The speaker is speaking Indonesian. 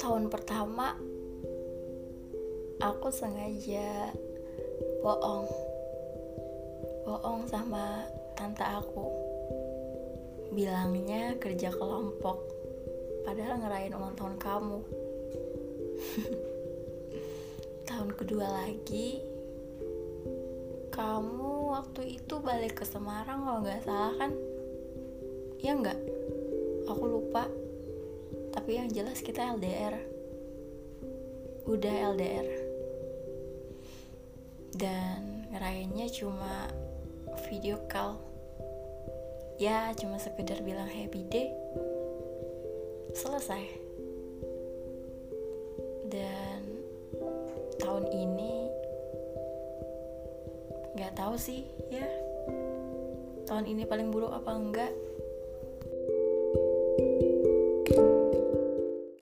tahun pertama aku sengaja bohong. Bohong sama tante aku. Bilangnya kerja kelompok padahal ngerayain ulang tahun kamu. Tahun kedua lagi kamu waktu itu balik ke Semarang kalau nggak salah kan. Ya nggak? Aku lupa. Tapi yang jelas kita LDR udah LDR dan ngerayainnya cuma video call. Ya cuma sekedar bilang happy day. Selesai. Dan tahun ini nggak tahu sih ya. Tahun ini paling buruk apa enggak